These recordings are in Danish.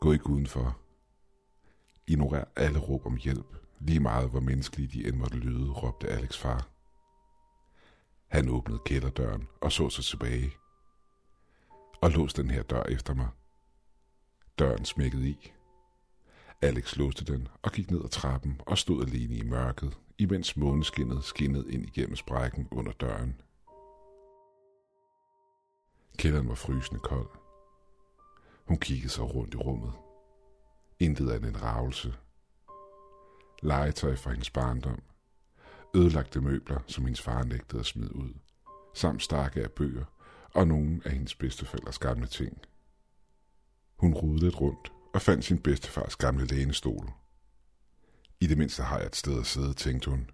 Gå ikke udenfor. Ignorer alle råb om hjælp, lige meget hvor menneskelige de end måtte lyde, råbte Alex far. Han åbnede kælderdøren og så sig tilbage. Og låste den her dør efter mig. Døren smækkede i. Alex låste den og gik ned ad trappen og stod alene i mørket, imens måneskinnet skinnede ind igennem sprækken under døren. Kælderen var frysende kold. Hun kiggede sig rundt i rummet. Intet andet en ravelse. Legetøj fra hendes barndom. Ødelagte møbler, som hendes far nægtede at smide ud. Samt stakke af bøger og nogle af hendes bedstefældres gamle ting. Hun rodede lidt rundt og fandt sin bedstefars gamle lænestol. I det mindste har jeg et sted at sidde, tænkte hun.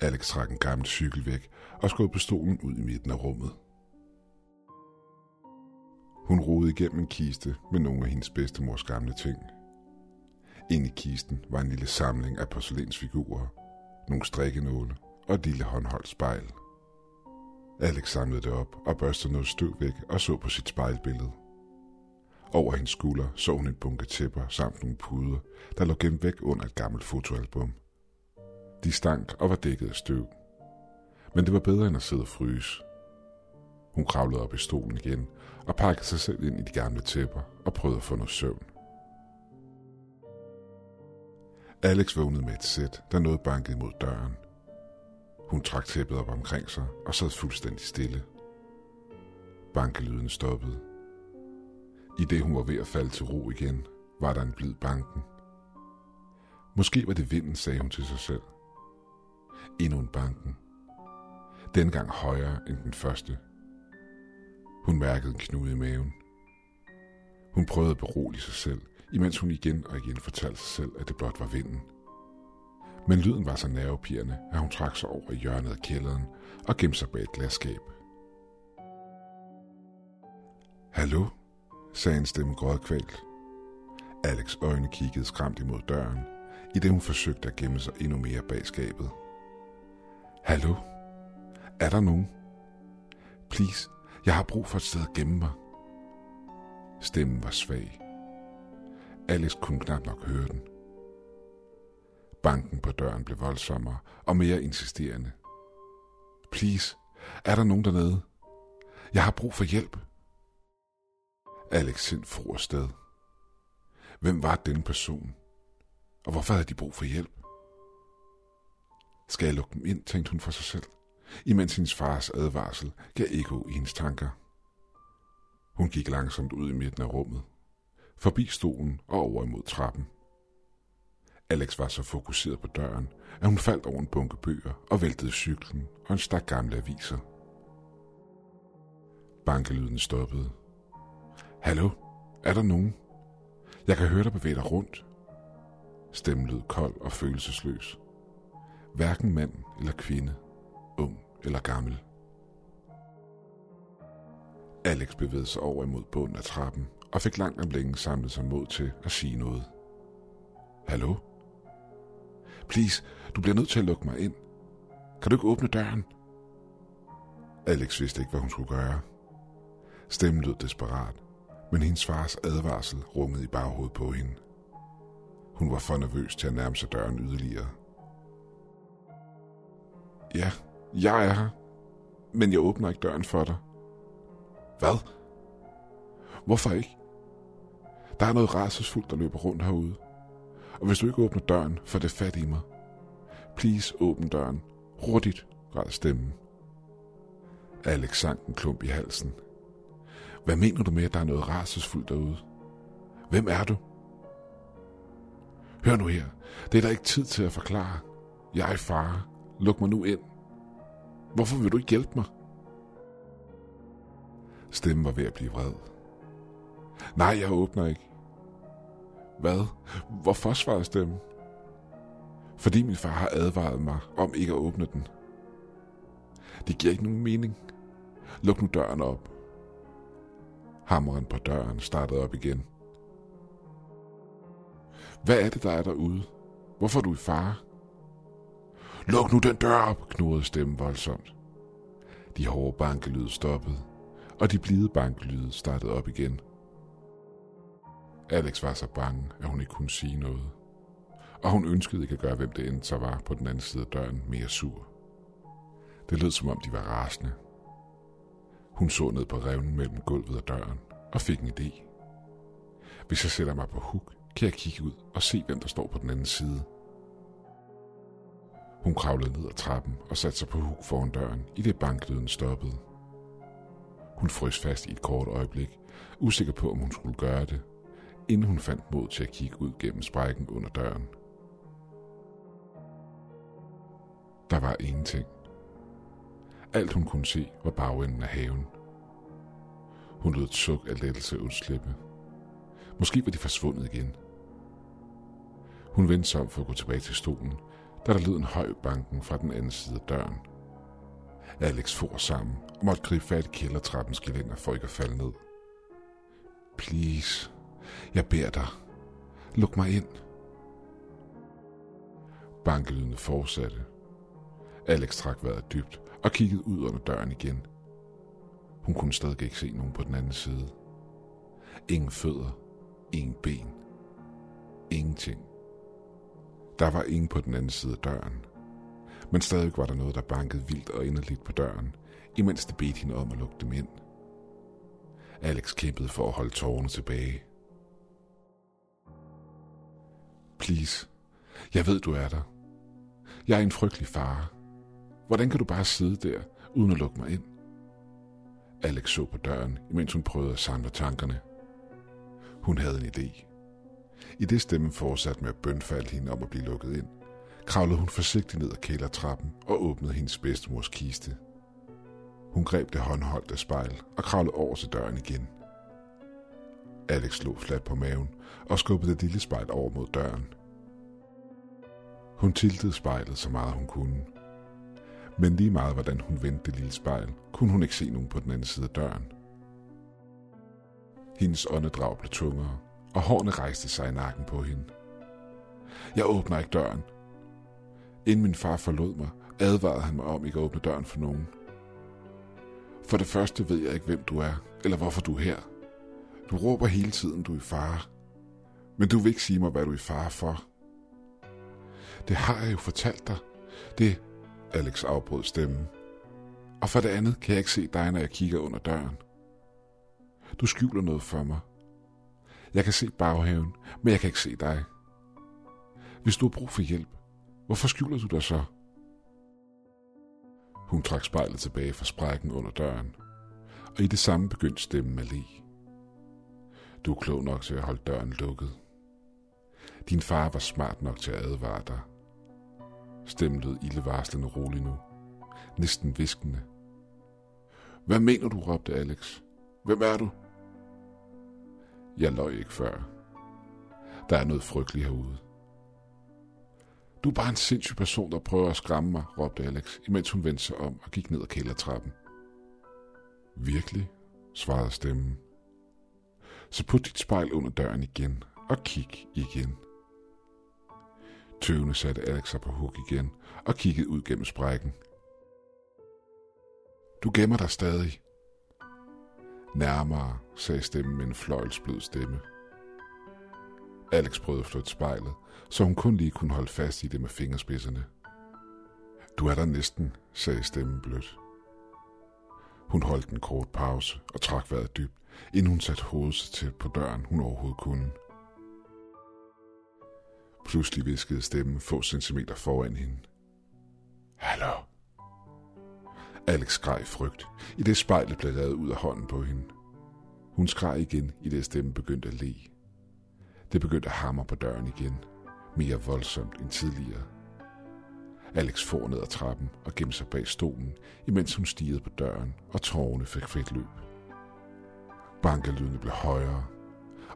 Alex trak en gammel cykel væk og skød pistolen ud i midten af rummet. Hun rodede igennem en kiste med nogle af hendes bedstemors gamle ting. Inde i kisten var en lille samling af porcelænsfigurer, nogle strikkenåle og et lille håndholdt spejl. Alex samlede det op og børstede noget støv væk og så på sit spejlbillede. Over hendes skulder så hun en bunke tæpper samt nogle puder, der lå gemt væk under et gammelt fotoalbum. De stank og var dækket af støv. Men det var bedre end at sidde og fryse. Hun kravlede op i stolen igen og pakkede sig selv ind i de gamle tæpper og prøvede at få noget søvn. Alex vågnede med et sæt, der nåede banket mod døren. Hun trak tæppet op omkring sig og sad fuldstændig stille. Bankelyden stoppede. I det hun var ved at falde til ro igen, var der en blid banken. Måske var det vinden, sagde hun til sig selv. Endnu en banken. Dengang højere end den første. Hun mærkede en knude i maven. Hun prøvede at berolige sig selv, imens hun igen og igen fortalte sig selv, at det blot var vinden. Men lyden var så nervepirrende, at hun trak sig over i hjørnet af kælderen og gemte sig bag et glasskab. Hallo, sagde en stemme grådkvalt. Alex øjne kiggede skræmt imod døren, i det hun forsøgte at gemme sig endnu mere bag skabet. Hallo? Er der nogen? Please, jeg har brug for et sted at gemme mig. Stemmen var svag. Alex kunne knap nok høre den. Banken på døren blev voldsommere og mere insisterende. Please, er der nogen dernede? Jeg har brug for hjælp. Alex sind for afsted. Hvem var denne person? Og hvorfor havde de brug for hjælp? Skal jeg lukke dem ind, tænkte hun for sig selv, imens hendes fars advarsel gav ekko i hendes tanker. Hun gik langsomt ud i midten af rummet, forbi stolen og over imod trappen. Alex var så fokuseret på døren, at hun faldt over en bunke bøger og væltede cyklen og en stak gamle aviser. Bankelyden stoppede. Hallo, er der nogen? Jeg kan høre dig bevæge dig rundt. Stemmen lød kold og følelsesløs. Hverken mand eller kvinde, ung eller gammel. Alex bevægede sig over imod bunden af trappen og fik langt om længe samlet sig mod til at sige noget. Hallo? Please, du bliver nødt til at lukke mig ind. Kan du ikke åbne døren? Alex vidste ikke, hvad hun skulle gøre. Stemmen lød desperat, men hendes fars advarsel rungede i baghovedet på hende. Hun var for nervøs til at nærme sig døren yderligere. Ja, jeg er her, men jeg åbner ikke døren for dig. Hvad? Hvorfor ikke? Der er noget rasesfuldt, der løber rundt herude. Og hvis du ikke åbner døren, får det fat i mig. Please, åbn døren. Hurtigt, græd stemmen. Alex sank en klump i halsen. Hvad mener du med, at der er noget rasesfuldt derude? Hvem er du? Hør nu her. Det er der ikke tid til at forklare. Jeg er far. Luk mig nu ind. Hvorfor vil du ikke hjælpe mig? Stemmen var ved at blive vred. Nej, jeg åbner ikke. Hvad? Hvorfor svarede stemmen? Fordi min far har advaret mig om ikke at åbne den. Det giver ikke nogen mening. Luk nu døren op. Hammeren på døren startede op igen. Hvad er det, der er derude? Hvorfor er du i fare? Luk nu den dør op, knurrede stemmen voldsomt. De hårde bankelyde stoppede, og de blide bankelyde startede op igen. Alex var så bange, at hun ikke kunne sige noget. Og hun ønskede ikke at gøre, hvem det end så var på den anden side af døren, mere sur. Det lød som om de var rasende. Hun så ned på revnen mellem gulvet og døren og fik en idé. Hvis jeg sætter mig på huk, kan jeg kigge ud og se, hvem der står på den anden side. Hun kravlede ned ad trappen og satte sig på huk foran døren, i det banklyden stoppede. Hun frøs fast i et kort øjeblik, usikker på, om hun skulle gøre det, inden hun fandt mod til at kigge ud gennem sprækken under døren. Der var ingenting. Alt hun kunne se var bagenden af haven. Hun lød et suk af lettelse udslippe. Måske var de forsvundet igen. Hun vendte sig om for at gå tilbage til stolen, da der lød en høj banken fra den anden side af døren. Alex for sammen og måtte gribe fat i kældertrappens gelænder for ikke at falde ned. Please, jeg beder dig. Luk mig ind. Bankelydene fortsatte. Alex trak vejret dybt og kiggede ud under døren igen. Hun kunne stadig ikke se nogen på den anden side. Ingen fødder, ingen ben, ingenting. Der var ingen på den anden side af døren. Men stadig var der noget, der bankede vildt og inderligt på døren, imens det bedte hende om at lukke dem ind. Alex kæmpede for at holde tårerne tilbage. Please, jeg ved, du er der. Jeg er en frygtelig far. Hvordan kan du bare sidde der, uden at lukke mig ind? Alex så på døren, imens hun prøvede at samle tankerne. Hun havde en idé. I det stemmen fortsatte med at bønfalde hende om at blive lukket ind, kravlede hun forsigtigt ned ad kældertrappen og åbnede hendes bedstemors kiste. Hun greb det håndholdte spejl og kravlede over til døren igen. Alex slog fladt på maven og skubbede det lille spejl over mod døren. Hun tiltede spejlet så meget hun kunne. Men lige meget hvordan hun vendte det lille spejl, kunne hun ikke se nogen på den anden side af døren. Hendes åndedrag blev tungere, og hårene rejste sig i nakken på hende. Jeg åbner ikke døren. Inden min far forlod mig, advarede han mig om ikke at åbne døren for nogen. For det første ved jeg ikke, hvem du er, eller hvorfor du er her. Du råber hele tiden, du er i fare. Men du vil ikke sige mig, hvad du er i fare for. Det har jeg jo fortalt dig. Det, Alex afbrød stemmen. Og for det andet kan jeg ikke se dig, når jeg kigger under døren. Du skjuler noget for mig. Jeg kan se baghaven, men jeg kan ikke se dig. Hvis du har brug for hjælp, hvorfor skjuler du dig så? Hun trak spejlet tilbage fra sprækken under døren, og i det samme begyndte stemmen at le. Du er klog nok til at holde døren lukket. Din far var smart nok til at advare dig. Stemmen lød ildevarslende rolig nu. Næsten viskende. Hvad mener du, råbte Alex. Hvem er du? Jeg løj ikke før. Der er noget frygteligt herude. Du er bare en sindssyg person, der prøver at skræmme mig, råbte Alex, imens hun vendte sig om og gik ned ad kældertrappen. Virkelig, svarede stemmen. Så put dit spejl under døren igen og kig igen. Tøvende satte Alex sig på huk igen og kiggede ud gennem sprækken. Du gemmer dig stadig. Nærmere, sagde stemmen med en fløjlsblød stemme. Alex prøvede at flytte spejlet, så hun kun lige kunne holde fast i det med fingerspidserne. Du er der næsten, sagde stemmen blødt. Hun holdt en kort pause og trak vejret dybt, inden hun satte hovedet så tæt på døren, hun overhovedet kunne. Pludselig viskede stemmen få centimeter foran hende. Hallo? Alex skreg frygt, i det spejlet blev lavet ud af hånden på hende. Hun skreg igen, i det stemmen begyndte at le. Det begyndte at hamre på døren igen, mere voldsomt end tidligere. Alex for ned ad trappen og gemte sig bag stolen, imens hun stirrede på døren, og tårerne fik frit løb. Bankelydene blev højere,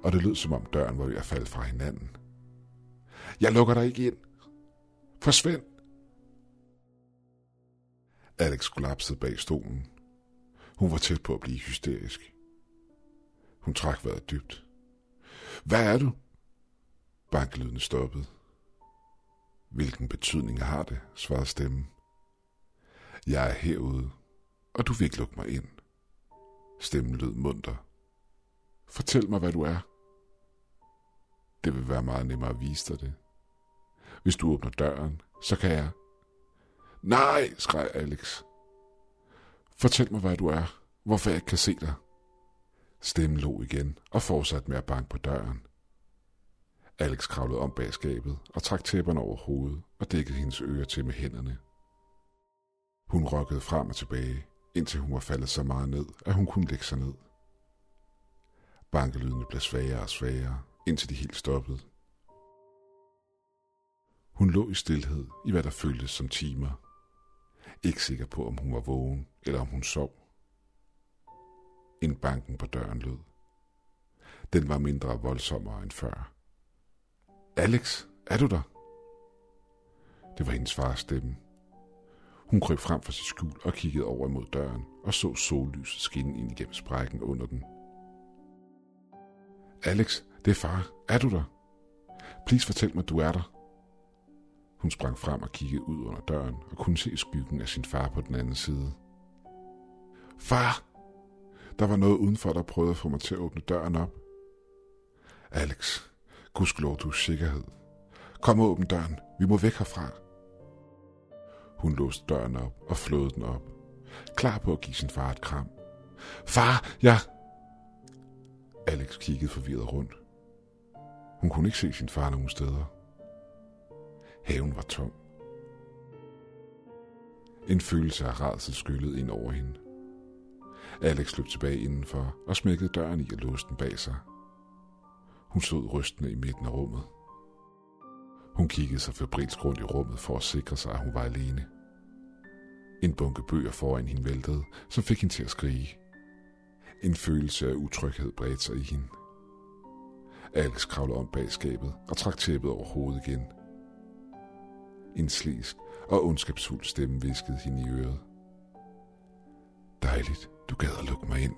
og det lød som om døren var ved at falde fra hinanden. Jeg lukker dig ikke ind. Forsvind! Alex kollapsede bag stolen. Hun var tæt på at blive hysterisk. Hun trak vejret dybt. Hvad er du? Bankelydene stoppede. Hvilken betydning har det, svarede stemmen. Jeg er herude, og du vil ikke lukke mig ind. Stemmen lød munter. Fortæl mig, hvad du er. Det vil være meget nemmere at vise dig det. Hvis du åbner døren, så kan jeg... Nej, skreg Alex. Fortæl mig, hvad du er. Hvorfor jeg ikke kan se dig. Stemmen lå igen og fortsatte med at banke på døren. Alex kravlede om bag skabet og trak tæpperne over hovedet og dækkede hendes ører til med hænderne. Hun rokkede frem og tilbage, indtil hun var faldet så meget ned, at hun kunne lægge sig ned. Bankelydene blev svagere og svagere, indtil de helt stoppede. Hun lå i stillhed i hvad der føltes som timer. Ikke sikker på, om hun var vågen eller om hun sov. En banken på døren lød. Den var mindre voldsommere end før. Alex, er du der? Det var hendes fars stemme. Hun kryb frem fra sit skjul og kiggede over mod døren og så sollyset skinne ind igennem sprækken under den. Alex, det er far. Er du der? Please fortæl mig, du er der. Hun sprang frem og kiggede ud under døren og kunne se skyggen af sin far på den anden side. Far! Der var noget udenfor, der prøvede at få mig til at åbne døren op. Alex, gudskelov du sikkerhed. Kom og åbn døren. Vi må væk herfra. Hun låste døren op og flåede den op. Klar på at give sin far et kram. Far, jeg... Alex kiggede forvirret rundt. Hun kunne ikke se sin far nogen steder. Haven var tom. En følelse af rædsel skyllede ind over hende. Alex løb tilbage indenfor og smækkede døren i og låste den bag sig. Hun stod rystende i midten af rummet. Hun kiggede sig febrilsk rundt i rummet for at sikre sig, at hun var alene. En bunke bøger foran hende væltede, som fik hende til at skrige. En følelse af utryghed bredte sig i hende. Alex kravlede om bag skabet og trak tæppet over hovedet igen. En slisk og ondskabsfuld stemme viskede hende i øret. Dejligt, du gad at lukke mig ind.